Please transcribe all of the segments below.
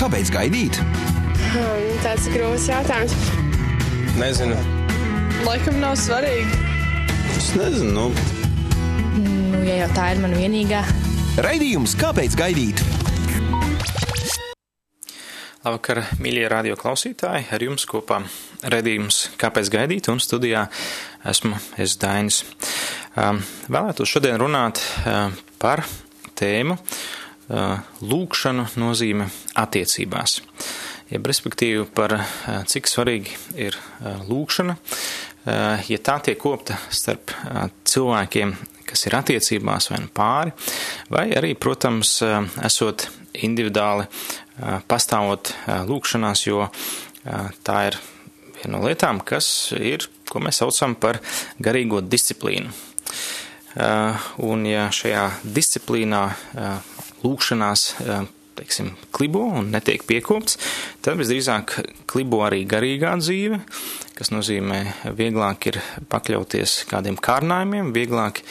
Kāpēc gaidīt? Hmm, tāds grūts jautājums. Nezinu. Laikam nav svarīgi. Es nezinu. Nu. Nu, ja jau tā ir mana vienīgā. Raidījums Kāpēc gaidīt? Labvakar, mīļie radio klausītāji! Ar jums kopā redzējums, kāpēc gaidīt, un studijā esmu es Dainis. Vēlētos šodien runāt par tēmu lūkšanu nozīme attiecībās. Jeb, respektīvi par cik svarīgi ir lūkšana, ja tā tiek kopta starp cilvēkiem, kas ir attiecībās vai nu pāri, vai arī, protams, esot individuāli pastāvot lūkšanās, jo tā ir viena no lietām, kas ir, ko mēs saucam par garīgo disciplīnu. Un ja šajā disciplīnā lūkšanās teiksim, klibo un netiek piekopts, tad visdrīzāk klibo arī garīgā dzīve, kas nozīmē vieglāk ir pakļauties kādiem kārdinājumiem, vieglāk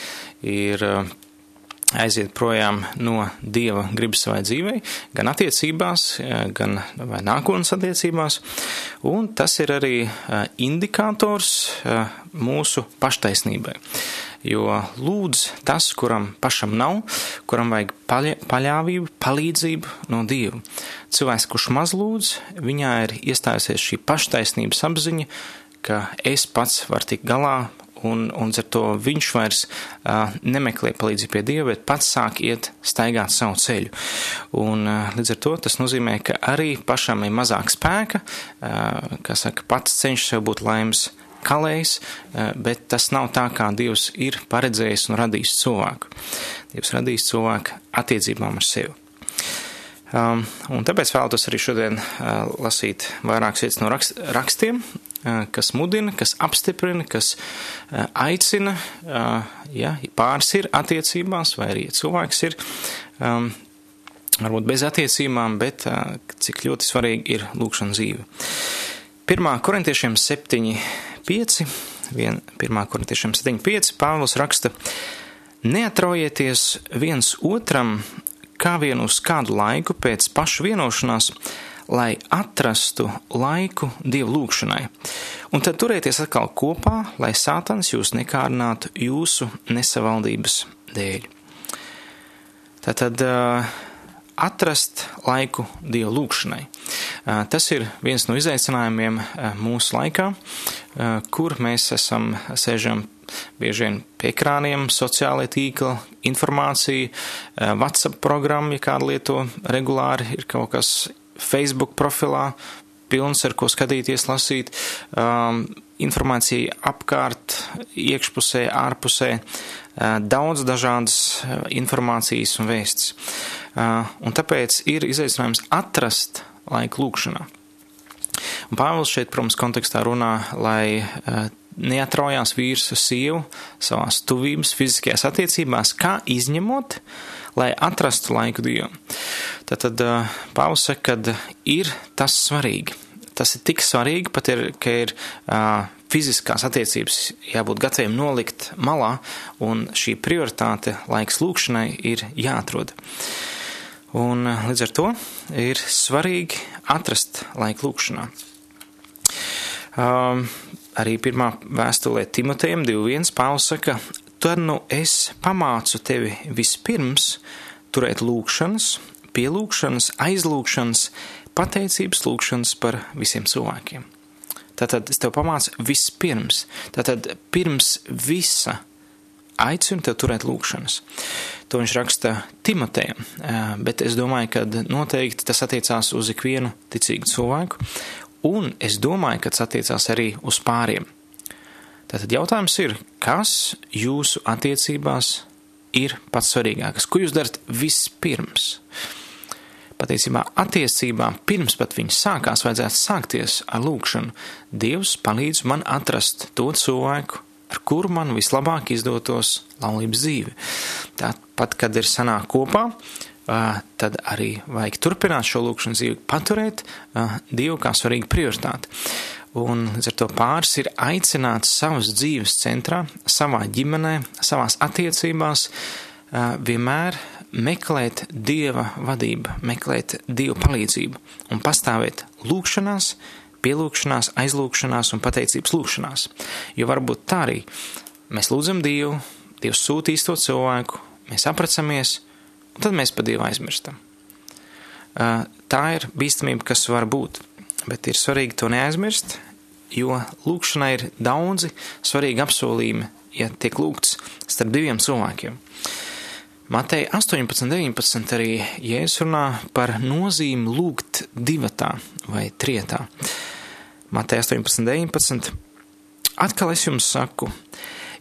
ir aiziet projām no dieva gribas savai dzīvei, gan attiecībās, gan vai nākotnes attiecībās, un tas ir arī indikators mūsu paštaisnībai. Jo lūdz tas, kuram pašam nav, kuram vajag paļāvību, palīdzību no Dieva. Cilvēks, kurš maz lūdz, viņā ir iestājusies šī paštaisnības apziņa, ka es pats varu tikt galā un, un ar to viņš vairs uh, nemeklē palīdzību pie Dieva, bet pats sāk iet staigāt savu ceļu. Un uh, līdz ar to tas nozīmē, ka arī pašam ir mazāk spēka, uh, kā saka, pats cenšas sev būt laimes kalējs, uh, bet tas nav tā, kā Dievs ir paredzējis un radījis cilvēku. Dievs radījis cilvēku attiecībām ar sevi. Um, un tāpēc vēlētos arī šodien uh, lasīt vairākas vietas no rakst, rakstiem, kas mudina, kas apstiprina, kas aicina, ja pāris ir attiecībās, vai arī cilvēks ir um, varbūt bez attiecībām, bet cik ļoti svarīgi ir lūkšana dzīve. 1. korintiešiem 7, 5, 1. korintiešiem 7, 5, Pāvils raksta, neatraujieties viens otram, kā vien uz kādu laiku pēc pašu vienošanās, lai atrastu laiku dievu lūgšanai. Un tad turieties atkal kopā, lai sātans jūs nekārnātu jūsu nesavaldības dēļ. Tātad atrast laiku dievu lūgšanai. Tas ir viens no izaicinājumiem mūsu laikā, kur mēs esam sēžam bieži vien pie ekrāniem, sociālai tīkli, informācija, WhatsApp programma, ja kāda lieto regulāri, ir kaut kas Facebook profilā, pilns ar ko skatīties, lasīt, um, informācija apkārt, iekšpusē, ārpusē, uh, daudz dažādas informācijas un vēsts. Uh, un tāpēc ir izaicinājums atrast laiku lūkšanā. Un Pāvils šeit, protams, kontekstā runā, lai uh, neatraujās vīrs uz sievu savās tuvības, fiziskajās attiecībās, kā izņemot uh, lai atrastu laiku Dievam. Tātad Pāvils saka, ka ir tas svarīgi. Tas ir tik svarīgi, pat ir, ka ir uh, fiziskās attiecības jābūt gataviem nolikt malā, un šī prioritāte laiks lūkšanai ir jāatrod. Un līdz ar to ir svarīgi atrast laiku lūkšanā. Um, arī pirmā vēstulē Timotejam 2.1. Pāvils saka, tad nu es pamācu tevi vispirms turēt lūkšanas, pielūkšanas, aizlūkšanas, pateicības lūkšanas par visiem cilvēkiem. Tātad es tev pamācu vispirms, tātad pirms visa aicinu tev turēt lūkšanas. To viņš raksta Timotejam, bet es domāju, ka noteikti tas attiecās uz ikvienu ticīgu cilvēku, un es domāju, ka tas attiecās arī uz pāriem. Tātad jautājums ir, kas jūsu attiecībās ir pats svarīgākais? Ko jūs darat vispirms? Patiesībā attiecībām pirms pat viņas sākās, vajadzētu sākties ar lūgšanu. Dievs palīdz man atrast to cilvēku, ar kuru man vislabāk izdotos laulības dzīve. Tāpat, kad ir sanāk kopā, tad arī vajag turpināt šo lūgšanu dzīvi, paturēt Dievu kā svarīgu prioritāti un līdz ar to pāris ir aicināts savas dzīves centrā, savā ģimenē, savās attiecībās vienmēr meklēt dieva vadību, meklēt dieva palīdzību un pastāvēt lūgšanās, pielūgšanās, aizlūgšanās un pateicības lūgšanās. Jo varbūt tā arī mēs lūdzam Dievu, Dievs sūtīs to cilvēku, mēs apracamies, un tad mēs pa Dievu aizmirstam. Tā ir bīstamība, kas var būt, bet ir svarīgi to neaizmirst, jo lūkšanai ir daudzi svarīgi apsolījumi, ja tiek lūgts starp diviem cilvēkiem. Matei 18, 19 arī Jēzus runā par nozīmi lūgt divatā vai trietā. Matei 18, 19. Atkal es jums saku,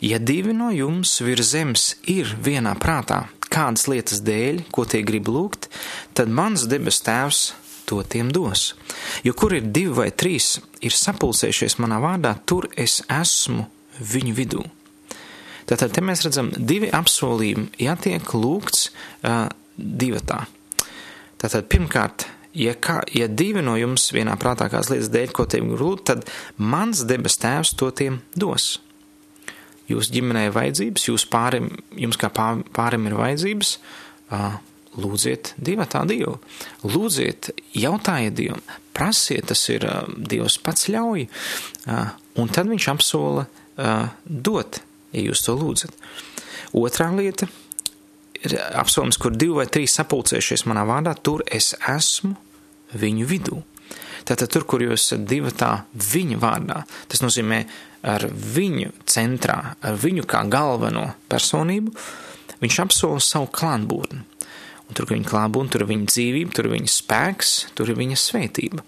ja divi no jums virs zemes ir vienā prātā, kādas lietas dēļ, ko tie grib lūgt, tad mans debes tēvs to tiem dos. Jo kur ir divi vai trīs, ir sapulcējušies manā vārdā, tur es esmu viņu vidū. Tātad te mēs redzam divi apsolījumi, ja tiek lūgts uh, divatā. Tātad pirmkārt, ja, kā, ja divi no jums vienā prātā kādas lietas dēļ, ko tiem grūti, tad mans debes tēvs to tiem dos. Jūs ģimenē ir vajadzības, jūs pārim, jums kā pārim ir vajadzības, uh, lūdziet divatā Dievu. Lūdziet, jautājiet Dievam, prasiet, tas ir Dievs pats ļauj, un tad viņš apsola dot ja jūs to lūdzat. Otrā lieta ir apsolījums, kur divi vai trīs sapulcējušies manā vārdā, tur es esmu viņu vidū. Tātad tur, kur jūs esat divi tā viņa vārdā, tas nozīmē ar viņu centrā, ar viņu kā galveno personību, viņš apsola savu klātbūtni. Un tur, kur viņa klātbūtne, tur ir viņa dzīvība, tur ir viņa spēks, tur ir viņa svētība.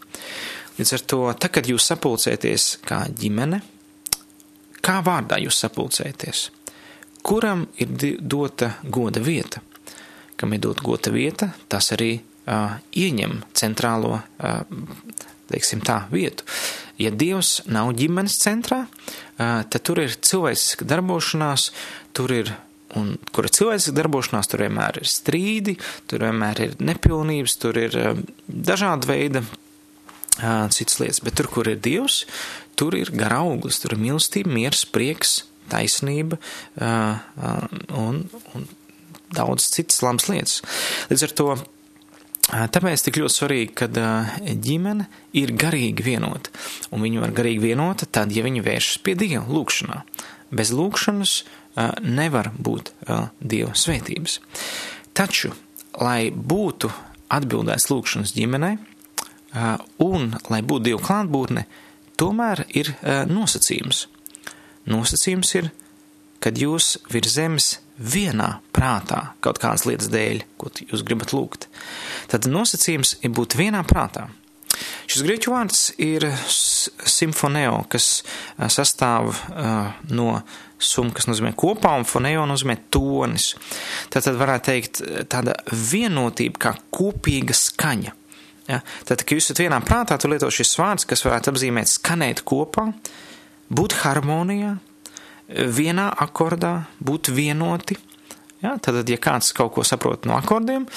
Līdz ar to, tad, kad jūs sapulcēties kā ģimene, Kā vārdā jūs sapulcēties? Kuram ir dota goda vieta? Kam ir dota goda vieta, tas arī uh, ieņem centrālo, uh, teiksim tā, vietu. Ja Dievs nav ģimenes centrā, uh, tad tur ir cilvēciska darbošanās, tur ir Un, kur ir cilvēciska darbošanās, tur vienmēr ir strīdi, tur vienmēr ir nepilnības, tur ir dažāda veida citas lietas. Bet tur, kur ir Dievs, tur ir gara auglis, tur ir mīlestība, miers, prieks, taisnība un, un daudz citas labas lietas. Līdz ar to Tāpēc tik ļoti svarīgi, ka ģimene ir garīgi vienota, un viņi var garīgi vienota tad, ja viņi vēršas pie Dieva lūgšanā. Bez lūgšanas nevar būt Dieva svētības. Taču, lai būtu atbildēts lūgšanas ģimenei, un lai būtu Dieva klātbūtne, tomēr ir uh, nosacījums. Nosacījums ir, kad jūs virs zemes vienā prātā kaut kādas lietas dēļ, ko jūs gribat lūgt. Tad nosacījums ir būt vienā prātā. Šis grieķu vārds ir simfoneo, kas sastāv uh, no sum, kas nozīmē kopā, un foneo nozīmē tonis. Tad varētu teikt tāda vienotība kā kopīga skaņa. Ja? Tad, kad jūs esat vienā prātā, tu lieto šis vārds, kas varētu apzīmēt skanēt kopā, būt harmonijā, vienā akordā, būt vienoti. Ja? Tad, ja kāds kaut ko saprot no akordiem,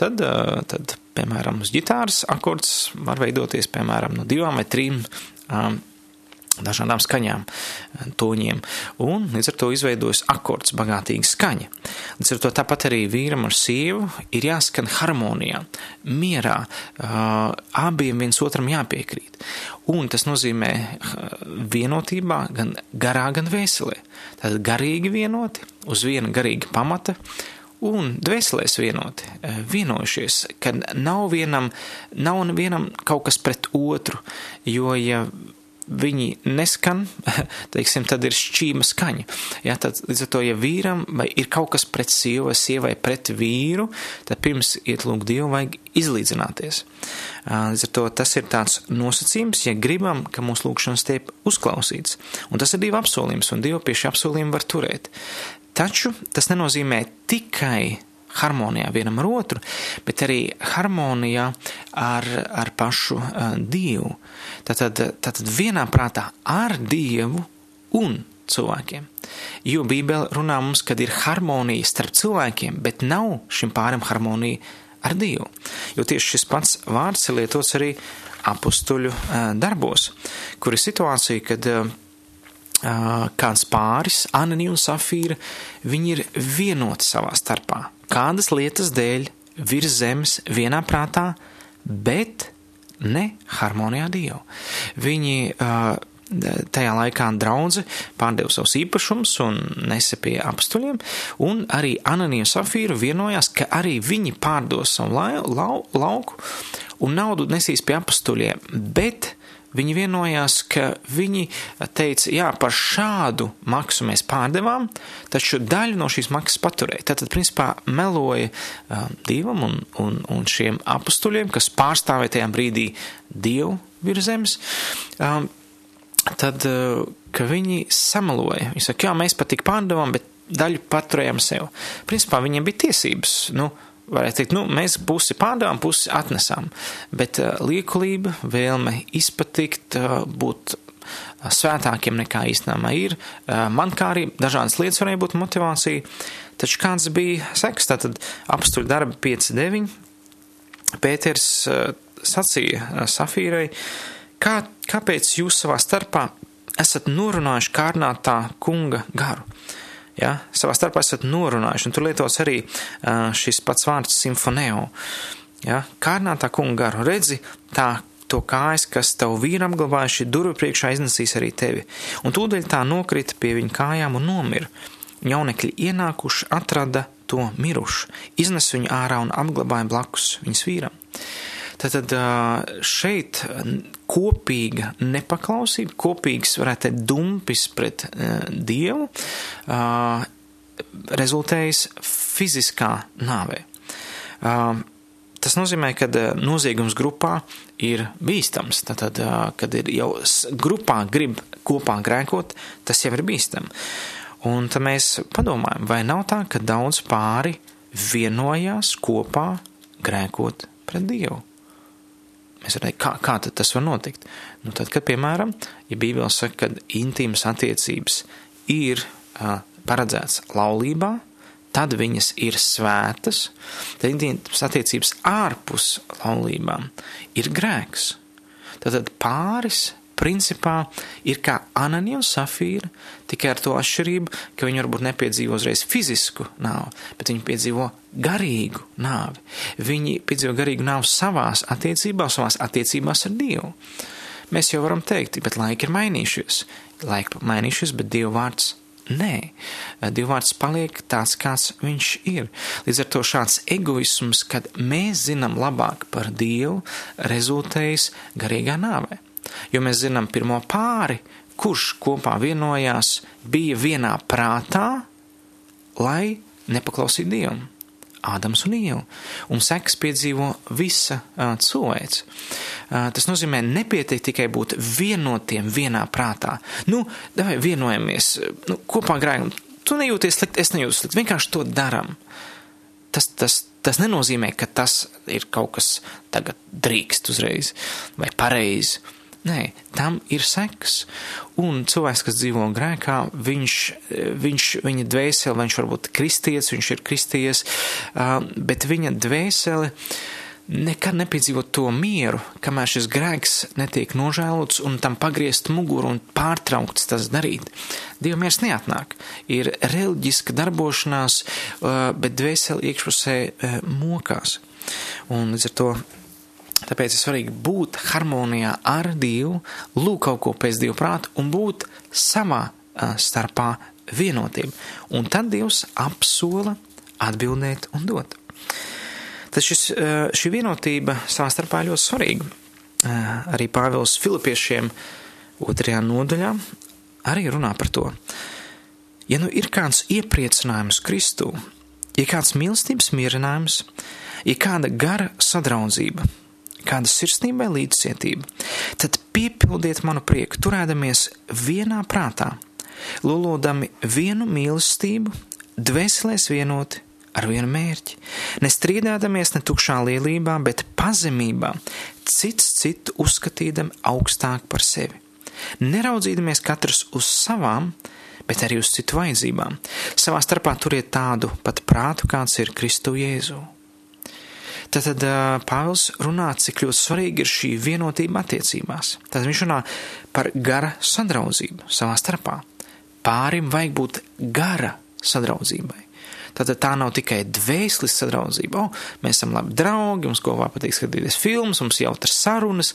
tad, tad piemēram, uz ģitāras akords var veidoties, piemēram, no divām vai trim um, dažādām skaņām, toņiem, un līdz ar to izveidojas akords, bagātīga skaņa. Līdz ar to tāpat arī vīram ar sievu ir jāskan harmonijā, mierā, abiem viens otram jāpiekrīt. Un tas nozīmē vienotībā gan garā, gan vēselē. Tātad garīgi vienoti, uz viena garīga pamata, un dvēselēs vienoti, vienojušies, ka nav vienam, nav vienam kaut kas pret otru, jo ja viņi neskan, teiksim, tad ir šķīma skaņa. Ja, tad, līdz ar to, ja vīram vai ir kaut kas pret sievu vai sievai pret vīru, tad pirms iet lūgt Dievu vajag izlīdzināties. Līdz ar to tas ir tāds nosacījums, ja gribam, ka mūsu lūgšanas tiek uzklausīts. Un tas ir divi apsolījums, un Dievu pie šī apsolījuma var turēt. Taču tas nenozīmē tikai harmonijā vienam ar otru, bet arī harmonijā ar, ar pašu uh, Dievu. Tātad, tātad vienā prātā ar Dievu un cilvēkiem. Jo Bībele runā mums, kad ir harmonija starp cilvēkiem, bet nav šim pārim harmonija ar Dievu. Jo tieši šis pats vārds ir lietots arī apstuļu uh, darbos, kur ir situācija, kad uh, kāds pāris, Ananija un Safīra, viņi ir vienoti savā starpā. Kādas lietas dēļ virs zemes vienā prātā, bet ne harmonijā Dievu. Viņi uh, tajā laikā draudze pārdeva savus īpašumus un nesa pie apstuļiem, un arī Ananija Safīra vienojās, ka arī viņi pārdos savu lau, lau, lauku un naudu nesīs pie apstuļiem, bet viņi vienojās, ka viņi teica, jā, par šādu maksu mēs pārdevām, taču daļu no šīs maksas paturēja. Tātad, principā, meloja Dievam un, un, un šiem apstuļiem, kas pārstāvēja tajā brīdī Dievu virs zemes. Tad, ka viņi samaloja. Viņi saka, jā, mēs pat tik pārdevām, bet daļu paturējām sev. Principā viņiem bija tiesības, nu, varētu teikt, nu, mēs pusi pārdevām, pusi atnesām, bet uh, liekulība, vēlme izpatikt, uh, būt svētākiem nekā īstenībā ir, man kā arī dažādas lietas varēja būt motivācija, taču kāds bija seks, tātad apstuļu darba 5-9, Pēters sacīja Safīrai, kā, kāpēc jūs savā starpā esat norunājuši kārnātā kunga garu? Ja, savā starpā esat norunājuši, un tur lietos arī šis pats vārds simfoneo. Ja, kārnātā kunga garu redzi, tā to kājas, kas tavu vīru apglabājuši, durvju priekšā iznesīs arī tevi, un tūdaļ tā nokrita pie viņa kājām un nomira. Jaunekļi ienākuši atrada to mirušu, iznes viņu ārā un apglabāja blakus viņas vīram. Tātad šeit kopīga nepaklausība, kopīgs, varētu teikt, dumpis pret Dievu rezultējas fiziskā nāvē. Tas nozīmē, ka noziegums grupā ir bīstams. Tātad, kad ir jau grupā grib kopā grēkot, tas jau ir bīstami. Un tad mēs padomājam, vai nav tā, ka daudz pāri vienojās kopā grēkot pret Dievu. Mēs redzam, kā, kā tas var notikt. Nu, tad, kad, piemēram, ja Bībele saka, ka intīmas attiecības ir uh, paredzētas laulībā, tad viņas ir svētas, tad intīmas attiecības ārpus laulībām ir grēks. Tātad pāris principā ir kā Ananija un Safīra, tikai ar to atšķirību, ka viņi varbūt nepiedzīvo uzreiz fizisku nāvi, bet viņi piedzīvo garīgu nāvi. Viņi piedzīvo garīgu nāvi savās attiecībās, savās attiecībās ar Dievu. Mēs jau varam teikt, bet laiki ir mainījušies. Laiki mainījušies, bet Dieva vārds Nē, Dieva vārds paliek tāds, kāds viņš ir. Līdz ar to šāds egoisms, kad mēs zinām labāk par Dievu, rezultējas garīgā nāvē. Jo mēs zinām pirmo pāri, kurš kopā vienojās, bija vienā prātā, lai nepaklausītu Dievam. Ādams un Ieva, un sekas piedzīvo visa uh, cilvēks. Uh, tas nozīmē, nepietiek tikai būt vienotiem vienā prātā. Nu, davai vienojamies, nu, kopā grēkam. Tu nejūties slikti, es nejūtos slikti, vienkārši to daram. Tas, tas, tas nenozīmē, ka tas ir kaut kas tagad drīkst uzreiz vai pareizi. Nē, tam ir seks. Un cilvēks, kas dzīvo grēkā, viņš, viņš viņa dvēsele, viņš varbūt kristietis, viņš ir kristietis, bet viņa dvēsele nekad nepiedzīvo to mieru, kamēr šis grēks netiek nožēlots un tam pagriezt muguru un pārtraukts tas darīt. Dieva miers neatnāk. Ir reliģiska darbošanās, bet dvēseli iekšpusē mokās. Un līdz ar to Tāpēc ir svarīgi būt harmonijā ar Dievu, lūk kaut ko pēc Dieva prāta un būt savā starpā vienotiem. Un tad Dievs apsola atbildēt un dot. Tad šis, šī vienotība savā starpā ir ļoti svarīga. Arī Pāvils Filipiešiem otrajā nodaļā arī runā par to. Ja nu ir kāds iepriecinājums Kristū, ja kāds mīlestības mierinājums, ja kāda gara sadraudzība, kāda sirsnība vai līdzcietība, tad piepildiet manu prieku, turēdamies vienā prātā, lolodami vienu mīlestību, dvēselēs vienoti ar vienu mērķi, nestrīdēdamies ne tukšā lielībā, bet pazemībā, cits citu uzskatīdam augstāk par sevi. Neraudzīdamies katrs uz savām, bet arī uz citu vajadzībām. Savā starpā turiet tādu pat prātu, kāds ir Kristu Jēzu. Tad Pāvils runā, cik ļoti svarīgi ir šī vienotība attiecībās. Tad viņš runā par gara sadraudzību savā starpā. Pārim vajag būt gara sadraudzībai. Tātad tā nav tikai dvēseles sadraudzība. O, mēs esam labi draugi, mums kopā patīk skatīties filmas, mums jautras sarunas.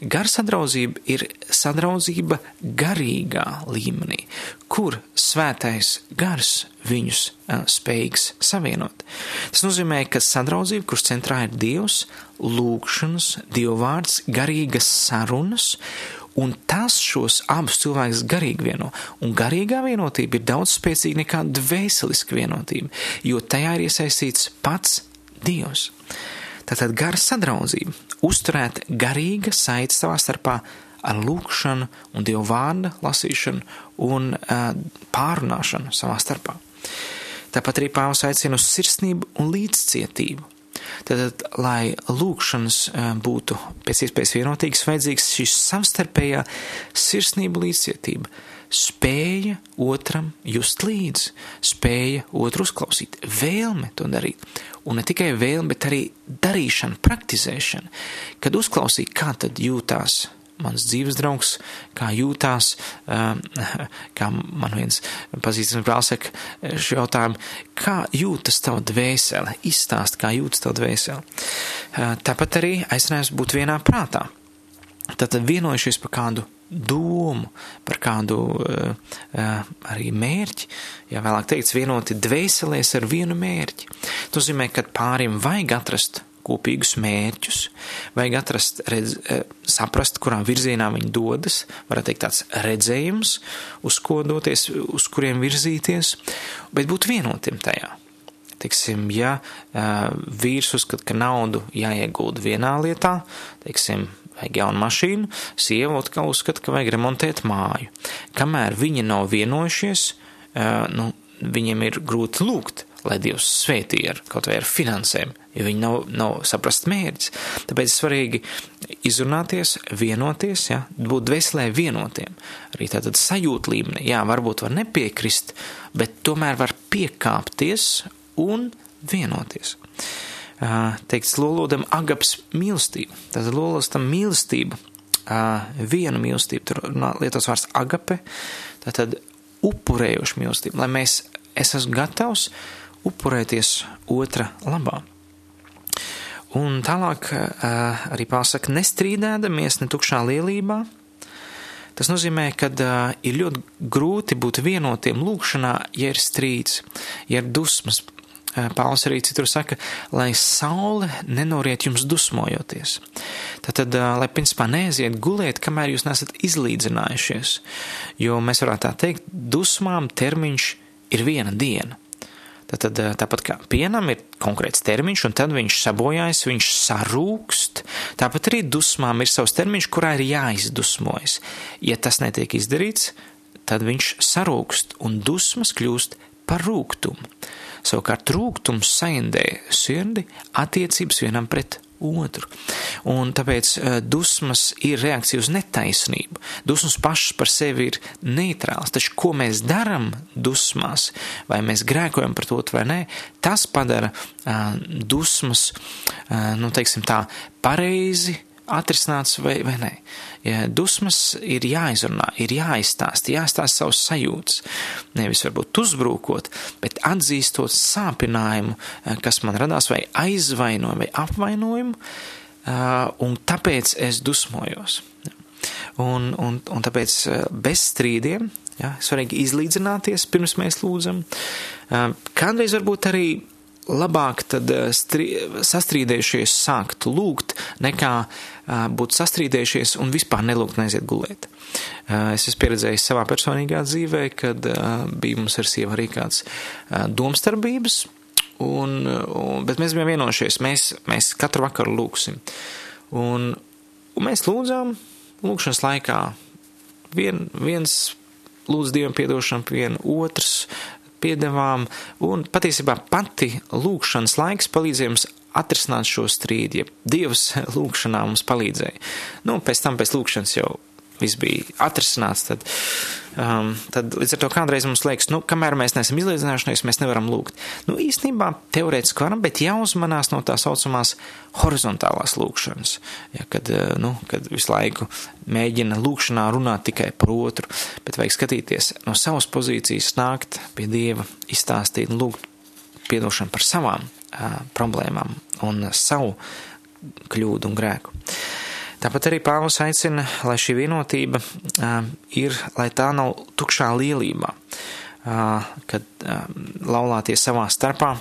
Gar sadraudzība ir sadraudzība garīgā līmenī, kur svētais gars viņus spējīgs savienot. Tas nozīmē, ka sadraudzība, kuras centrā ir Dievs, lūkšanas, Dievvvārds, garīgas sarunas Un tas šos abus cilvēkus garīgi vieno. Un garīgā vienotība ir daudz spēcīga nekā dvēseliska vienotība, jo tajā ir iesaistīts pats Dievs. Tātad gara sadraudzība, uzturēt garīga saite savā starpā ar lūkšanu un Dieva vārda lasīšanu un uh, pārunāšanu savā starpā. Tāpat arī Pāvils aicina uz sirsnību un līdzcietību. Tad, lai lūkšanas eh, būtu pēc iespējas vienotīgas, vajadzīgs šis savstarpējā sirsnība līdzcietība, spēja otram just līdzi, spēja otru uzklausīt, vēlme to darīt. Un ne tikai vēlme, bet arī darīšana, praktizēšana, kad uzklausīt, kā tad jūtās mans dzīves draugs, kā jūtās, um, kā man viens pazīstams brālis saka šo jautājumu, kā jūtas tava dvēsele, izstāst, kā jūtas tava dvēsele. Uh, tāpat arī aicinājums būt vienā prātā. Tātad vienojušies par kādu domu, par kādu uh, uh, arī mērķi, ja vēlāk teikts, vienoti dvēselēs ar vienu mērķi. Tas nozīmē, ka pārim vajag atrast kopīgus mērķus, vajag atrast, redz, e, saprast, kurā virzienā viņi dodas, varētu teikt tāds redzējums, uz ko doties, uz kuriem virzīties, bet būt vienotiem tajā. Teiksim, ja uh, vīrs uzskata, ka naudu jāiegulda vienā lietā, teiksim, vajag jaunu mašīnu, sieva atkal uzskata, ka vajag remontēt māju. Kamēr viņi nav vienojušies, uh, nu, viņiem ir grūti lūgt lai Dievs svētī ar kaut vai ar finansēm, jo viņi nav, nav saprast mērķis. Tāpēc svarīgi izrunāties, vienoties, ja, būt dvēselē vienotiem. Arī tātad sajūt līmenī, jā, varbūt var nepiekrist, bet tomēr var piekāpties un vienoties. Teikts lolodam agaps mīlestību. Tātad lolostam mīlestību, vienu mīlestību, tur lietos vārds agape, tātad upurējošu mīlestību, lai mēs, es esmu gatavs upurēties otra labā. Un tālāk uh, arī pasaka, nestrīdēdamies ne tukšā lielībā. Tas nozīmē, ka uh, ir ļoti grūti būt vienotiem lūkšanā, ja ir strīds, ja ir dusmas. Uh, Pāvils arī citur saka, lai saule nenoriet jums dusmojoties. Tātad, lai principā neaiziet gulēt, kamēr jūs nesat izlīdzinājušies, jo mēs varētu tā teikt, dusmām termiņš ir viena diena. Tad, eh, tāpat kā pienam ir konkrēts termiņš, un tad viņš sabojājas, viņš sarūkst. Tāpat arī dusmām ir savs termiņš, kurā ir jāizdusmojas. Ja tas netiek izdarīts, tad viņš sarūkst, un dusmas kļūst par rūkumu. Savukārt rūkums saindē sirdi attiecības vienam pret otru. Un tāpēc eh, dusmas ir reakcija uz netaisnību. Dusmas pašas par sevi ir neitrāls, taču ko mēs darām dusmās, vai mēs grēkojam par to vai nē, tas padara uh, dusmas, uh, nu, teiksim tā, pareizi atrisināts vai, vai nē. Ja dusmas ir jāizrunā, ir jāizstāst, jāizstāst savus sajūtas. Nevis varbūt uzbrūkot, bet atzīstot sāpinājumu, eh, kas man radās, vai aizvainojumu, vai apvainojumu, eh, un tāpēc es dusmojos. Un, un, un tāpēc eh, bez strīdiem, ja, svarīgi izlīdzināties, pirms mēs lūdzam. Kādreiz varbūt arī labāk tad stri, sastrīdējušies sākt lūgt, nekā uh, būt sastrīdējušies un vispār nelūgt neaiziet gulēt. Es esmu pieredzējis savā personīgā dzīvē, kad bija mums ar sievu arī kāds domstarbības, un, un, bet mēs bijām vienojušies, mēs, mēs katru vakaru lūgsim. Un, un mēs lūdzām lūgšanas laikā vien, viens lūdz Dievam piedošanu, vien otrs piedevām, un patiesībā pati lūkšanas laiks palīdzēja mums atrisināt šo strīdu, ja Dievs lūkšanā mums palīdzēja. Nu, pēc tam pēc lūkšanas jau viss bija atrisināts, tad, um, tad līdz ar to kādreiz mums liekas, nu, kamēr mēs neesam izlīdzinājušies, mēs nevaram lūgt. Nu, īstenībā teorētiski varam, bet jāuzmanās no tā saucamās horizontālās lūkšanas, ja, kad, uh, nu, kad visu laiku mēģina lūkšanā runāt tikai par otru, bet vajag skatīties no savas pozīcijas, nākt pie Dieva, izstāstīt un lūgt piedošanu par savām problēmām un savu kļūdu un grēku. Tāpat arī Pāvils aicina, lai šī vienotība ir, lai tā nav tukšā lielībā, kad laulāties savā starpā,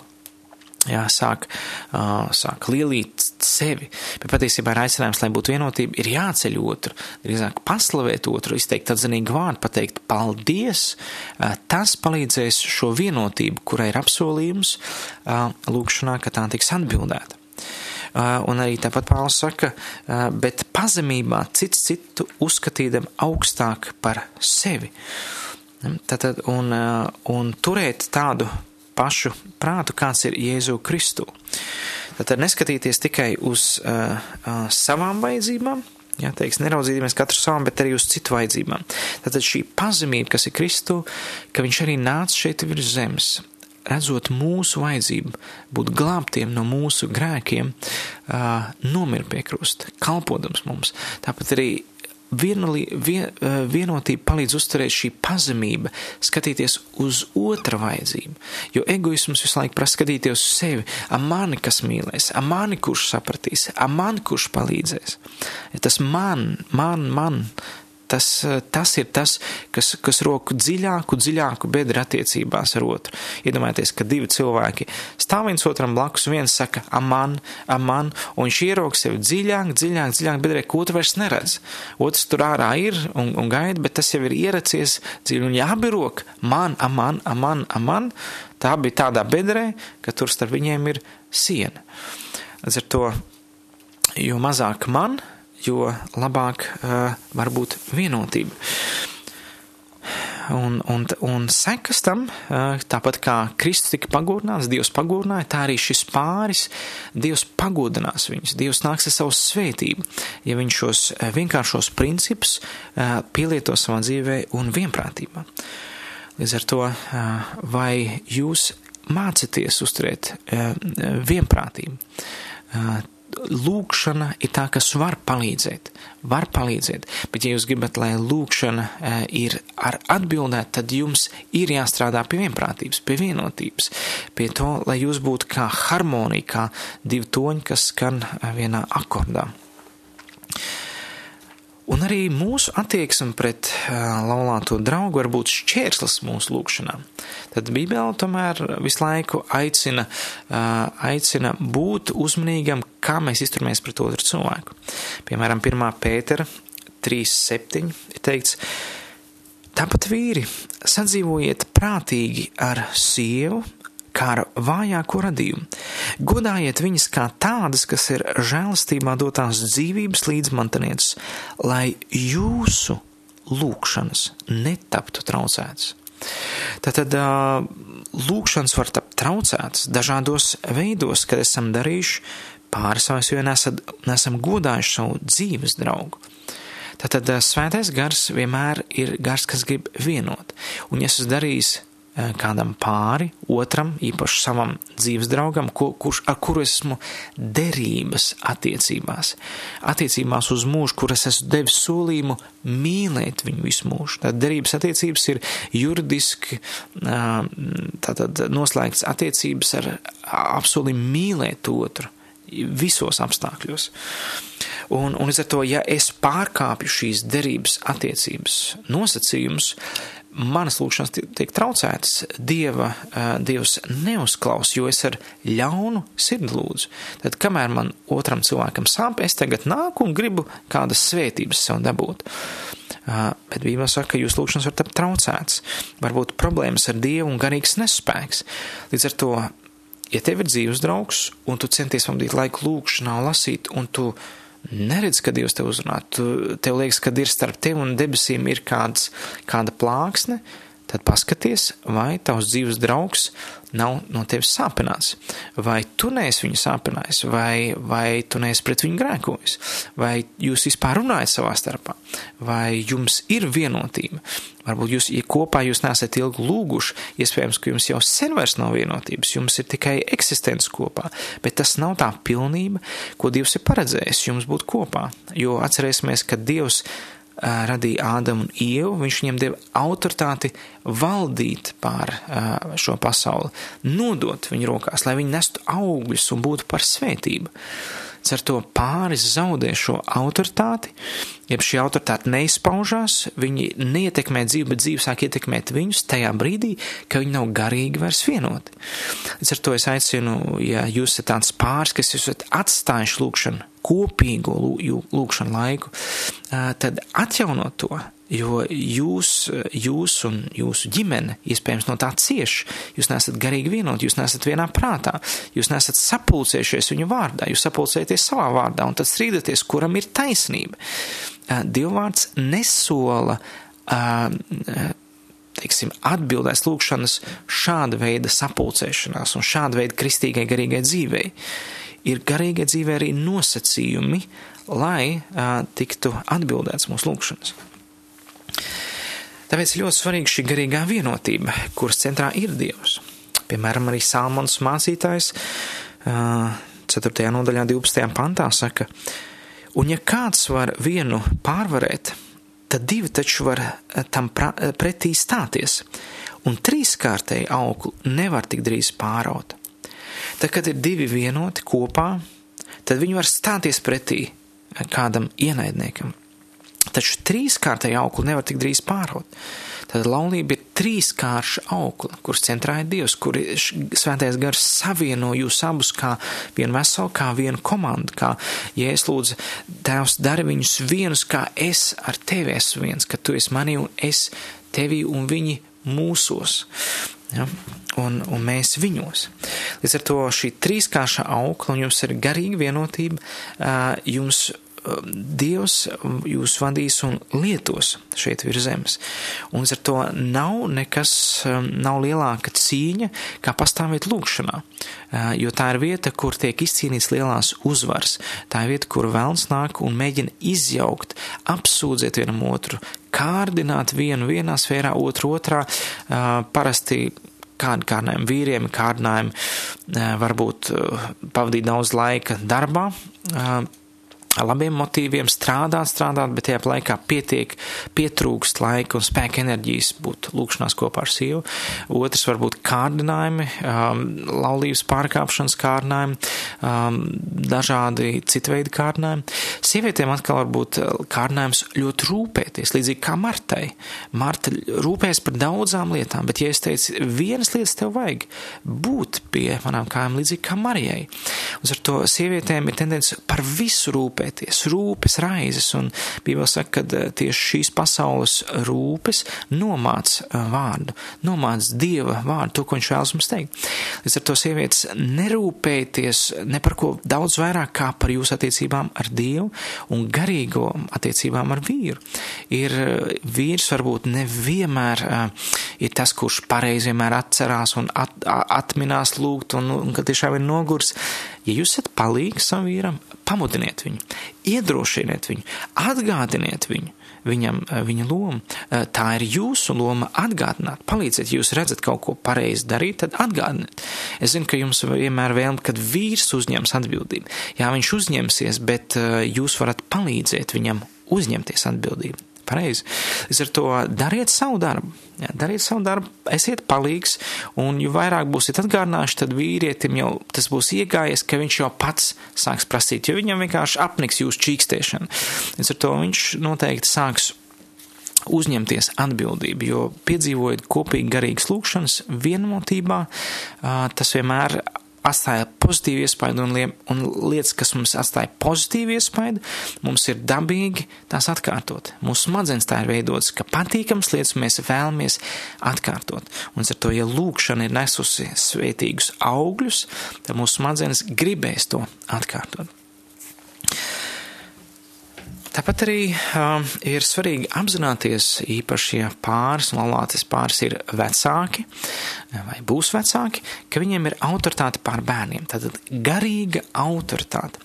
jā, sāk, uh, sāk lielīt sevi. Bet patiesībā ir aicinājums, lai būtu vienotība, ir jāceļ otru, drīzāk paslavēt otru, izteikt atzinīgu vārdu, pateikt paldies. Uh, tas palīdzēs šo vienotību, kurai ir apsolījums, uh, lūkšanā, ka tā tiks atbildēta. Un arī tāpat Pāvils saka, bet pazemībā cits citu uzskatīdam augstāk par sevi. Tātad, un, un turēt tādu pašu prātu, kāds ir Jēzu Kristu. Tātad neskatīties tikai uz uh, uh, savām vajadzībām, Jā, teiks, neraudzīties katru savam, bet arī uz citu vajadzībām. Tātad šī pazemība, kas ir Kristu, ka viņš arī nāca šeit virs zemes, redzot mūsu vajadzību, būt glābtiem no mūsu grēkiem, nomir pie krusta, kalpodams mums. Tāpat arī vienolī, vien, vienotība palīdz uzturēt šī pazemība, skatīties uz otra vajadzību. Jo egoisms visu laiku prasa skatīties uz sevi, a mani, kas mīlēs, a mani, kurš sapratīs, a mani, kurš palīdzēs. Tas man, man, man, Tas, tas ir tas, kas, kas roku dziļāku, dziļāku bedri attiecībās ar otru. Iedomājieties, ka divi cilvēki stāv viens otram blakus, viens saka, aman, aman, un viņš ierok sevi dziļāk, dziļāk, dziļāk bedrē, ko otru vairs neredz. Otrs tur ārā ir un, un gaida, bet tas jau ir ieracies dziļi, un jābi roka, man, aman, aman, aman, tā bija tādā bedrē, ka tur starp viņiem ir siena. Līdz ar to, jo mazāk man, jo labāk uh, var būt vienotība. Un, un, un sekas tam, uh, tāpat kā Kristus tika pagodināts, Dievs pagodināja, tā arī šis pāris, Dievs pagodinās viņus, Dievs nāks ar savu svētību, ja viņš šos vienkāršos principus uh, pielieto savā dzīvē un vienprātībā. Līdz ar to, uh, vai jūs mācāties uzturēt vienprātību? Lūkšana ir tā, kas var palīdzēt, var palīdzēt, bet ja jūs gribat, lai lūkšana ir ar atbildēt, tad jums ir jāstrādā pie vienprātības, pie vienotības, pie to, lai jūs būtu kā harmonija, kā divi toņi, kas skan vienā akordā. Un arī mūsu attieksme pret laulāto draugu var būt šķērslis mūsu lūgšanā. Tad Bībele tomēr visu laiku aicina, aicina būt uzmanīgam, kā mēs izturamies pret otru cilvēku. Piemēram, 1. pētera 3.7 ir teikts, tāpat vīri sadzīvojiet prātīgi ar sievu, kā ar vājāko radījumu. Godājiet viņas kā tādas, kas ir žēlastībā dotās dzīvības līdzmantanieces, lai jūsu lūkšanas netaptu traucētas. Tātad lūkšanas var tapt traucētas dažādos veidos, kad esam darījuši pāris savas, jo nesam, nesam godājuši savu dzīves draugu. Tātad svētais gars vienmēr ir gars, kas grib vienot. Un, ja esmu darījis kādam pāri, otram, īpaši savam dzīves draugam, ko, kurš, ar kuru esmu derības attiecībās. Attiecībās uz mūžu, kur es esmu devis solījumu mīlēt viņu visu mūžu. Tad derības attiecības ir juridiski tātad noslēgts attiecības ar apsolījumu mīlēt otru visos apstākļos. Un, un līdz ar to, ja es pārkāpju šīs derības attiecības nosacījumus, manas lūkšanas tiek traucētas, Dieva, Dievs neuzklaus, jo es ar ļaunu sirdi lūdzu. Tad, kamēr man otram cilvēkam sāp, es tagad nāku un gribu kādas svētības sev dabūt. Bet Bībelē saka, ka jūsu lūkšanas var tapt traucētas, varbūt problēmas ar Dievu un garīgs nespēks. Līdz ar to, ja tev ir dzīves draugs un tu centies pavadīt laiku lūkšanā un lasīt, un tu neredz, ka Dievs tev uzrunā. Tu, tev liekas, ka ir starp tevi un debesīm ir kāds, kāda plāksne, tad paskaties, vai tavs dzīves draugs nav no tevis sāpināts, vai tu neesi viņu sāpinājis, vai, vai tu neesi pret viņu grēkojis, vai jūs vispār runājat savā starpā, vai jums ir vienotība. Varbūt jūs, ja kopā jūs nesat ilgi lūguši, iespējams, ka jums jau sen vairs nav vienotības, jums ir tikai eksistence kopā, bet tas nav tā pilnība, ko Dievs ir paredzējis jums būt kopā, jo atcerēsimies, ka Dievs uh, radīja Ādamu un Ievu, viņš viņiem deva autoritāti valdīt pār šo pasauli, nodot viņu rokās, lai viņi nestu augļus un būtu par svētību. Ar to pāris zaudē šo autoritāti, jeb šī autoritāte neizpaužās, viņi neietekmē dzīvi, bet dzīve sāk ietekmēt viņus tajā brīdī, ka viņi nav garīgi vairs vienoti. Līdz ar to es aicinu, ja jūs esat tāds pāris, kas esat atstājuši lūkšanu, kopīgo lūkšanu laiku, tad atjaunot to, jo jūs, jūs un jūsu ģimene iespējams no tā cieš. Jūs nesat garīgi vienoti, jūs nesat vienā prātā, jūs nesat sapulcējušies viņu vārdā, jūs sapulcējaties savā vārdā un tad strīdaties, kuram ir taisnība. Dievvvārds nesola teiksim, atbildēs lūkšanas šāda veida sapulcēšanās un šāda veida kristīgai garīgai dzīvei. Ir garīgai dzīvei arī nosacījumi, lai uh, tiktu atbildēts mūsu lūkšanas. Tāpēc ļoti svarīga šī garīgā vienotība, kuras centrā ir Dievs. Piemēram, arī Salmons mācītājs 4. nodaļā 12. pantā saka, un ja kāds var vienu pārvarēt, tad divi taču var tam pretī stāties, un trīskārtēji auglu nevar tik drīz pāraut. Tad, kad ir divi vienoti kopā, tad viņi var stāties pretī kādam ienaidniekam. Taču trīskārtēju auklu nevar tik drīz pāraut. Tad laulība ir trīskārša aukla, kuras centrā ir Dievs, kur svētais gars savieno jūs abus kā vienu veselu, kā vienu komandu, kā Jēzus lūdzu, Tēvs dara viņus vienus, kā es ar tevi esmu viens, ka tu esi manī un es tevī un viņi mūsos. Ja? Un, un mēs viņos. Līdz ar to šī trīskārša aukla, un jums ir garīga vienotība, jums Dievs jūs vadīs un lietos šeit virs zemes. Un ar to nav nekas, nav lielāka cīņa, kā pastāvēt lūkšanā. Jo tā ir vieta, kur tiek izcīnīts lielās uzvaras. Tā ir vieta, kur vēlns nāk un mēģina izjaukt, apsūdzēt vienam otru, kārdināt vienu vienā sfērā, otru otrā. Parasti kādi kārdinājumi vīriem, kārdinājumi varbūt pavadīt daudz laika darbā, labiem motīviem strādāt, strādāt, bet tajā laikā pietiek, pietrūkst laika un spēka enerģijas būt lūkšanās kopā ar sievu. Otrs varbūt kārdinājumi, um, laulības pārkāpšanas kārdinājumi, um, dažādi citveidi kārdinājumi. Sievietēm atkal var būt kārdinājums ļoti rūpēties, līdzīgi kā Martai. Marta rūpēs par daudzām lietām, bet ja es teicu, vienas lietas tev vajag būt pie manām kājām līdzīgi kā Marijai. Un ar to sievietēm ir tendence par visu rūpēt rūpēties, rūpes, raizes, un Bībele saka, ka eh, tieši šīs pasaules rūpes nomāc eh, vārdu, nomāc Dieva vārdu, to, ko viņš vēlas mums teikt. Līdz ar to sievietes nerūpēties ne par ko daudz vairāk kā par jūsu attiecībām ar Dievu un garīgo attiecībām ar vīru. Ir eh, vīrs varbūt nevienmēr uh, ir tas, kurš pareizi vienmēr atcerās un at, atminās lūgt, un, un kad tiešām ir nogurs, ja jūs esat palīgi savam vīram, pamudiniet viņu, iedrošiniet viņu, atgādiniet viņu, viņam eh, viņa loma. Eh, tā ir jūsu loma atgādināt, palīdziet, jūs redzat kaut ko pareizi darīt, tad atgādiniet. Es zinu, ka jums vienmēr vēlme, kad vīrs uzņems atbildību. Jā, viņš uzņemsies, bet eh, jūs varat palīdzēt viņam uzņemties atbildību pareizi. Līdz ar to dariet savu darbu. Jā, dariet savu darbu, esiet palīgs, un jo vairāk būsiet atgādinājuši, tad vīrietim jau tas būs iegājies, ka viņš jau pats sāks prasīt, jo viņam vienkārši apniks jūsu čīkstēšana. Līdz ar to viņš noteikti sāks uzņemties atbildību, jo piedzīvojot kopīgi garīgas lūkšanas vienotībā, tas vienmēr atstāja pozitīvu iespaidu un, lie, un lietas, kas mums atstāja pozitīvu iespaidu, mums ir dabīgi tās atkārtot. Mūsu smadzenes tā ir veidotas, ka patīkams lietas mēs vēlamies atkārtot. Un ar to, ja lūkšana ir nesusi svētīgus augļus, tad mūsu smadzenes gribēs to atkārtot. Tāpat arī uh, ir svarīgi apzināties, īpaši, ja pāris un laulātis pāris ir vecāki vai būs vecāki, ka viņiem ir autoritāte pār bērniem. Tātad garīga autoritāte.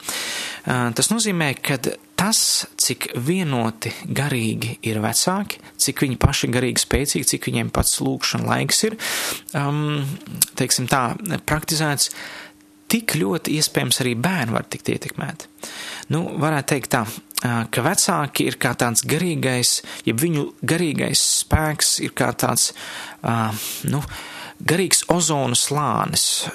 Uh, tas nozīmē, ka tas, cik vienoti garīgi ir vecāki, cik viņi paši garīgi spēcīgi, cik viņiem pats lūkšana laiks ir, um, teiksim tā, praktizēts, tik ļoti iespējams arī bērni var tikt ietekmēti. Nu, varētu teikt tā, ka vecāki ir kā tāds garīgais, ja viņu garīgais spēks ir kā tāds, nu, garīgs ozonu slānis,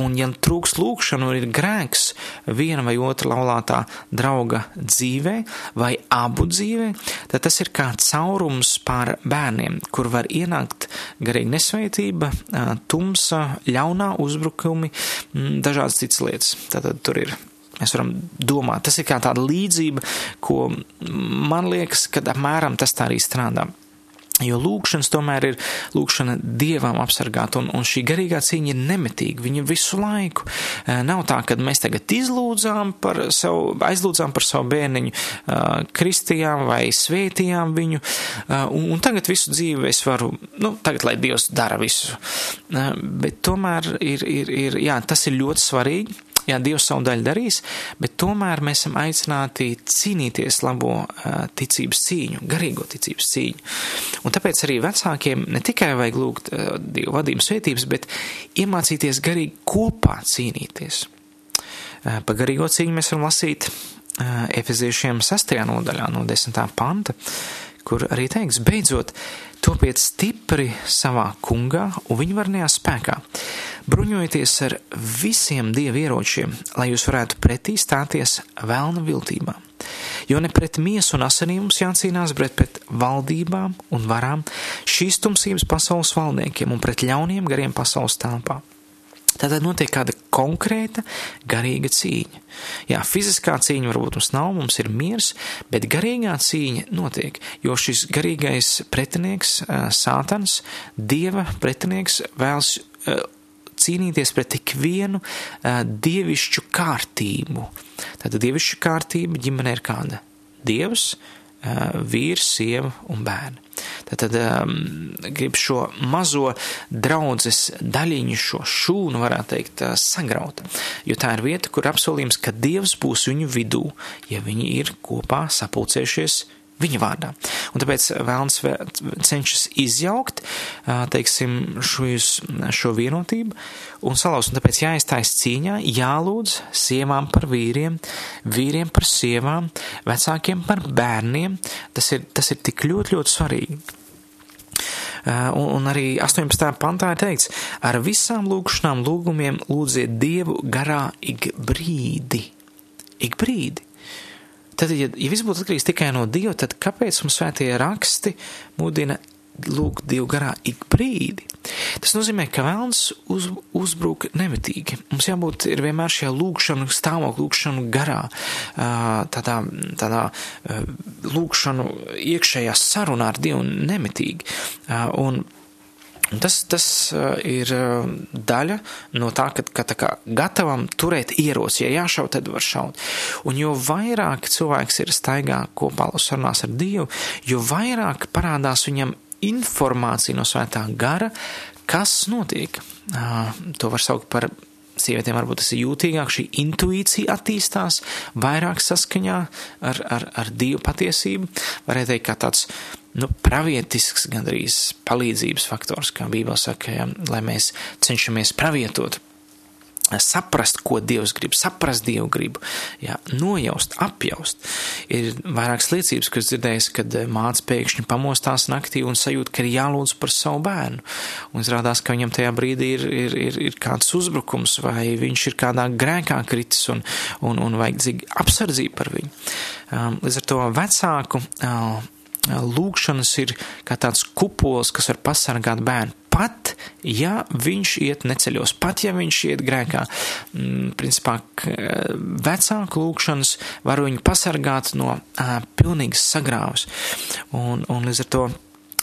un ja trūks lūkšanu un ir grēks viena vai otra laulātā drauga dzīvē vai abu dzīvē, tad tas ir kā caurums pār bērniem, kur var ienākt garīga nesveitība, tumsa, ļaunā uzbrukumi, dažādas citas lietas. Tātad tur ir mēs varam domāt. Tas ir kā tāda līdzība, ko man liekas, ka apmēram tas tā arī strādā. Jo lūkšanas tomēr ir lūkšana dievam apsargāt, un, un šī garīgā cīņa ir nemetīga. Viņa visu laiku nav tā, ka mēs tagad izlūdzām par savu, aizlūdzām par savu bērniņu, kristījām vai svētījām viņu, un, un tagad visu dzīvi es varu, nu, tagad lai Dievs dara visu. Bet tomēr ir, ir, ir jā, tas ir ļoti svarīgi Jā, Dievs savu daļu darīs, bet tomēr mēs esam aicināti cīnīties labo ticības cīņu, garīgo ticības cīņu. Un tāpēc arī vecākiem ne tikai vajag lūgt Dievu vadības svētības, bet iemācīties garīgi kopā cīnīties. Uh, pa garīgo cīņu mēs varam lasīt Efeziešiem 6. nodaļā no 10. panta, kur arī teiks, beidzot, topiet stipri savā kungā un viņa varnajā spēkā bruņojieties ar visiem dievu ieročiem, lai jūs varētu pretī stāties vēlna viltībā. Jo ne pret miesu un asinīm mums jācīnās, bet pret valdībām un varām, šīs tumsības pasaules valdniekiem un pret ļauniem gariem pasaules telpā. Tātad notiek kāda konkrēta garīga cīņa. Jā, fiziskā cīņa varbūt mums nav, mums ir miers, bet garīgā cīņa notiek, jo šis garīgais pretinieks, sātans, dieva pretinieks vēlas cīnīties pret ikvienu dievišķu kārtību. Tātad dievišķa kārtība ģimenē ir kāda? Dievs, vīrs, sieva un bērni. Tātad um, grib šo mazo draudzes daļiņu, šo šūnu, varētu teikt, uh, sagraut. Jo tā ir vieta, kur apsolījums, ka Dievs būs viņu vidū, ja viņi ir kopā sapulcējušies viņa vārdā. Un tāpēc vēlns cenšas izjaukt, teiksim, šos, šo vienotību un salauzt. Un tāpēc jāiztais cīņā, jālūdz sievām par vīriem, vīriem par sievām, vecākiem par bērniem. Tas ir, tas ir tik ļoti, ļoti svarīgi. Un, un arī 18. pantā ir teikts, ar visām lūgšanām, lūgumiem lūdziet Dievu garā ik brīdi. Ik brīdi. Tad, ja, ja viss būtu atkarīgs tikai no Dieva, tad kāpēc mums svētie raksti mudina lūgt Dievu garā ik brīdi? Tas nozīmē, ka vēlns uz, uzbruk nemitīgi. Mums jābūt vienmēr šajā lūgšanu stāvokļa, lūgšanu garā, tādā, tādā lūgšanu iekšējā sarunā ar Dievu nemitīgi. Un tas, tas uh, ir uh, daļa no tā, ka, ka tā kā gatavam turēt ieroci, ja jāšauj, tad var šaut. Un jo vairāk cilvēks ir staigā kopā sarunās ar Dievu, jo vairāk parādās viņam informācija no svētā gara, kas notiek. Uh, to var saukt par sievietēm varbūt tas ir jūtīgāk, šī intuīcija attīstās vairāk saskaņā ar, ar, ar Dievu patiesību. Varētu teikt, kā tāds nu, pravietisks, gandrīz palīdzības faktors, kā Bībele saka, ja, lai mēs cenšamies pravietot saprast, ko Dievs grib, saprast Dievu gribu, jā, nojaust, apjaust. Ir vairākas liecības, kas dzirdējis, kad māts pēkšņi pamostās naktī un sajūt, ka ir jālūdz par savu bērnu. Un izrādās, ka viņam tajā brīdī ir, ir, ir, ir kāds uzbrukums vai viņš ir kādā grēkā kritis un, un, un vajag apsardzību par viņu. Līdz ar to vecāku lūkšanas ir kā tāds kupols, kas var pasargāt bērnu. Pat, ja viņš iet neceļos, pat, ja viņš iet grēkā, mm, principā vecāku lūkšanas var viņu pasargāt no uh, pilnīgas sagrāvas. Un, un līdz ar to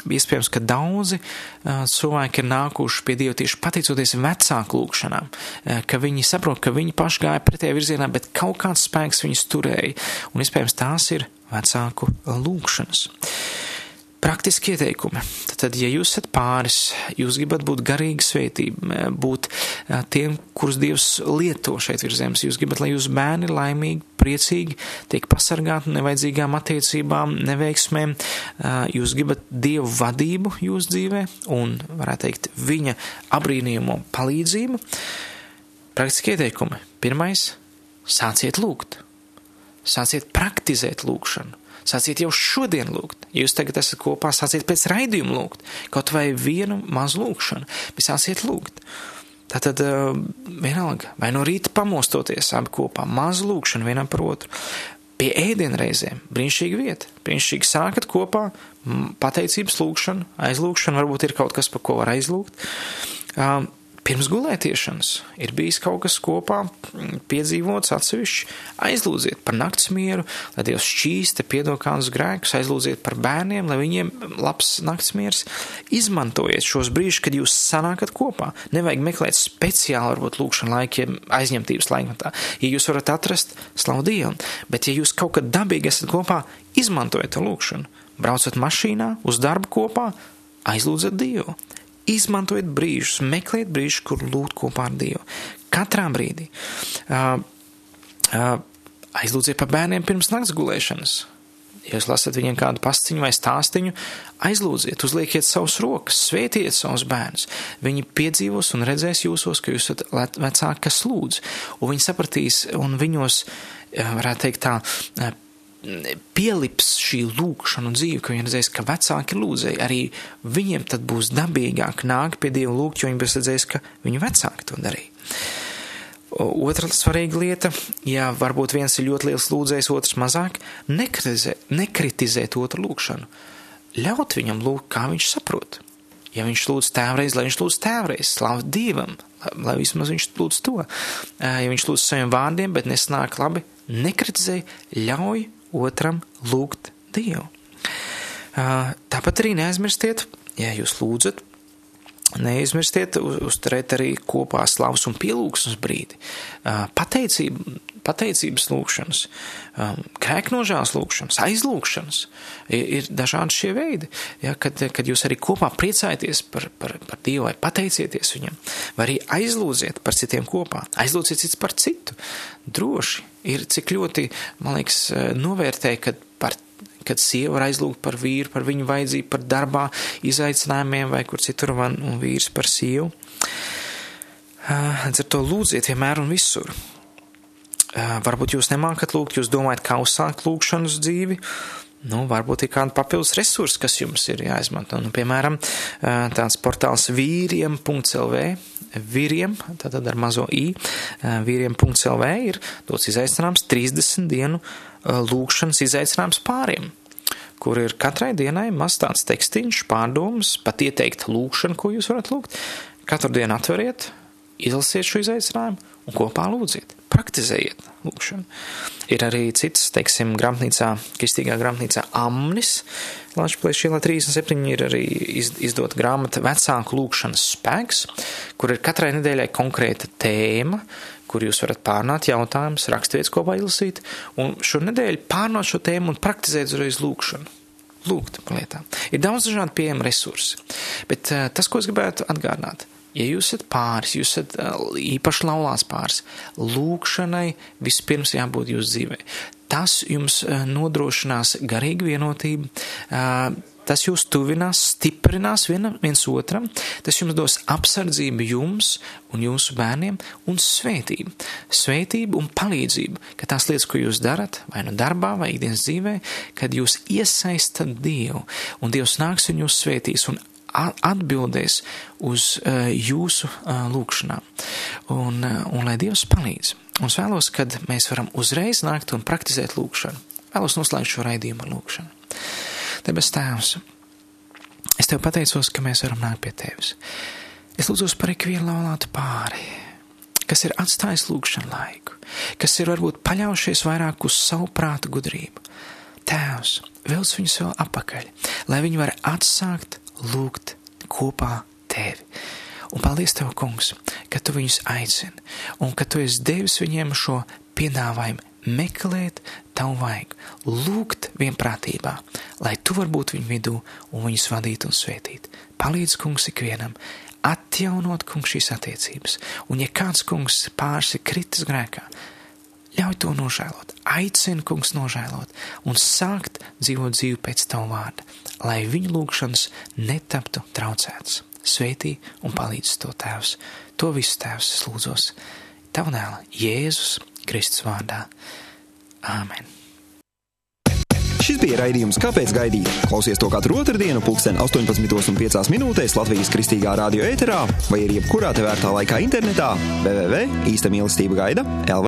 Iespējams, ka daudzi uh, cilvēki ir nākuši pie Dieva tieši pateicoties vecāku lūgšanām, uh, ka viņi saprot, ka viņi paši gāja pretējā virzienā, bet kaut kāds spēks viņus turēja, un iespējams tās ir vecāku lūgšanas. Praktiski ieteikumi. Tad, ja jūs esat pāris, jūs gribat būt garīgi svētība, būt tiem, kurus Dievs lieto šeit virs zemes, jūs gribat, lai jūsu bērni laimīgi, priecīgi, tiek pasargāti nevajadzīgām attiecībām, neveiksmēm, jūs gribat Dievu vadību jūsu dzīvē un, varētu teikt, viņa abrīnījumu palīdzību. Praktiski ieteikumi. Pirmais - sāciet lūgt sāciet praktizēt lūgšanu. Sāciet jau šodien lūgt. Ja jūs tagad esat kopā, sāciet pēc raidījuma lūgt. Kaut vai vienu mazu lūgšanu, bet sāciet lūgt. Tātad uh, vienalga, vai no rīta pamostoties abi kopā, mazu lūgšanu vienam par otru. Pie ēdienreizēm brīnišķīga vieta. Brīnišķīgi sākat kopā, pateicības lūgšanu, aizlūgšanu, varbūt ir kaut kas, par ko var aizlūgt. Uh, pirms gulētiešanas ir bijis kaut kas kopā mm, piedzīvots atsevišķi. Aizlūdziet par nakts mieru, lai Dievs šķīsta piedod kādus grēkus, aizlūdziet par bērniem, lai viņiem labs nakts miers. Izmantojiet šos brīžus, kad jūs sanākat kopā. Nevajag meklēt speciāli, varbūt, lūkšanu laikiem, aizņemtības laikmetā. Ja jūs varat atrast, slavu Dievu, bet ja jūs kaut kad dabīgi esat kopā, izmantojiet to lūkšanu. Braucat mašīnā, uz darbu kopā, aizlūdzat Dievu. Izmantojiet brīžus, meklējiet brīžus, kur lūgt kopā ar Dievu. Katrā brīdī. Uh, uh, aizlūdziet par bērniem pirms nakts gulēšanas. Ja jūs lasat viņiem kādu pasciņu vai stāstīņu, aizlūdziet, uzliekiet savus rokas, svētiet savus bērnus. Viņi piedzīvos un redzēs jūsos, ka jūs esat vecāki, kas lūdz, un viņi sapratīs, un viņos, varētu teikt tā, pielips šī lūkšana un dzīve, ka viņi redzēs, ka vecāki lūdzēja, arī viņiem tad būs dabīgāk nākt pie Dieva lūgt, jo viņi būs redzējis, ka viņu vecāki to darīja. Otra svarīga lieta, ja varbūt viens ir ļoti liels lūdzējs, otrs mazāk, nekritizē, nekritizēt otru lūkšanu. Ļaut viņam lūgt, kā viņš saprot. Ja viņš lūdz tēvreiz, lai viņš lūdz tēvreiz, slavu Dievam, lai vismaz viņš lūdz to. Ja viņš lūdz saviem vārdiem, bet nesnāk labi, nekritizē, ļauj otram lūgt Dievu. Tāpat arī neaizmirstiet, ja jūs lūdzat, neaizmirstiet uzturēt arī kopā slavas un pielūgsmes brīdi. Pateicība, pateicības lūkšanas, krēknožās lūkšanas, aizlūkšanas ir, ir dažādi šie veidi. Ja, kad, kad jūs arī kopā priecājaties par, par, par Dievu vai pateicieties viņam, vai arī aizlūdziet par citiem kopā, aizlūdziet cits par citu. Droši ir cik ļoti, man liekas, novērtē, kad par kad sieva var aizlūgt par vīru, par viņu vajadzību, par darbā izaicinājumiem vai kur citur, man, un vīrs par sievu. Līdz ar to lūdziet vienmēr un visur. Varbūt jūs nemākat lūgt, jūs domājat, kā uzsākt lūgšanas dzīvi. Nu, varbūt ir kāda papildus resursa, kas jums ir jāizmanto. Nu, piemēram, tāds portāls vīriem.lv, vīriem, tātad ar mazo i, vīriem.lv ir dots izaicinājums 30 dienu lūgšanas izaicinājums pāriem kur ir katrai dienai maz tāds tekstīņš, pārdomas, pat ieteikt lūgšanu, ko jūs varat lūgt. Katru dienu atveriet, izlasiet šo izaicinājumu un kopā lūdziet, praktizējiet lūgšanu. Ir arī cits, teiksim, grāmatnīcā, kristīgā grāmatnīcā Amnis, Latvijas ielā 37 ir arī izdota grāmata Vecāku lūgšanas spēks, kur ir katrai nedēļai konkrēta tēma, kur jūs varat pārnāt jautājumus, raksturvietas kopā izlasīt, un šo nedēļu pārnāt šo tēmu un praktizēt uzreiz lūgšanu. Lūgt par lietām. Ir daudz dažādu pieejamu resursi, bet uh, tas, ko es gribētu atgādināt, ja jūs esat pāris, jūs esat īpaši laulās pāris, lūgšanai vispirms jābūt jūsu dzīvē. Tas jums nodrošinās garīgu vienotību, Tas jūs tuvinās, stiprinās vienam, viens otram, tas jums dos apsardzību jums un jūsu bērniem un svētību. Svētību un palīdzību, ka tās lietas, ko jūs darat, vai nu darbā, vai ikdienas dzīvē, kad jūs iesaistat Dievu, un Dievs nāks un jūs svētīs un atbildēs uz uh, jūsu uh, lūgšanām. Un, uh, un lai Dievs palīdz. Un es vēlos, kad mēs varam uzreiz nākt un praktizēt lūgšanu. Vēlos noslēgt šo raidījumu ar lūgšanu. Debes Tēvs, es Tev pateicos, ka mēs varam nākt pie Tevis. Es lūdzu par ikvienu laulātu pāri, kas ir atstājis lūgšanu laiku, kas ir varbūt paļaujušies vairāk uz savu prātu gudrību. Tēvs, vilc viņus vēl apakaļ, lai viņi var atsākt lūgt kopā Tevi. Un paldies Tev, Kungs, ka Tu viņus aicini un ka Tu esi devis viņiem šo piedāvājumu meklēt tavu vajag, lūgt vienprātībā, lai tu vari būt viņu vidū un viņus vadīt un svētīt. Palīdz, kungs, ikvienam atjaunot, kungs, šīs attiecības, un ja kāds kungs pāris ir kritis grēkā, ļauj to nožēlot, aicina kungs nožēlot un sākt dzīvot dzīvi pēc tavu vārda, lai viņu lūgšanas netaptu traucēts. Svētī un palīdz to tēvs. To visu tēvs es lūdzos. Tavu dēlu Jēzus Kristus vārdā. Āmen! Šis bija raidījums Kāpēc gaidīt? Klausies to katru otrdienu, pulksten 18,5 minūtēs Latvijas kristīgā radio ēterā vai arī jebkurā tevērtā laikā internetā www.īsta mīlestība gaida LV.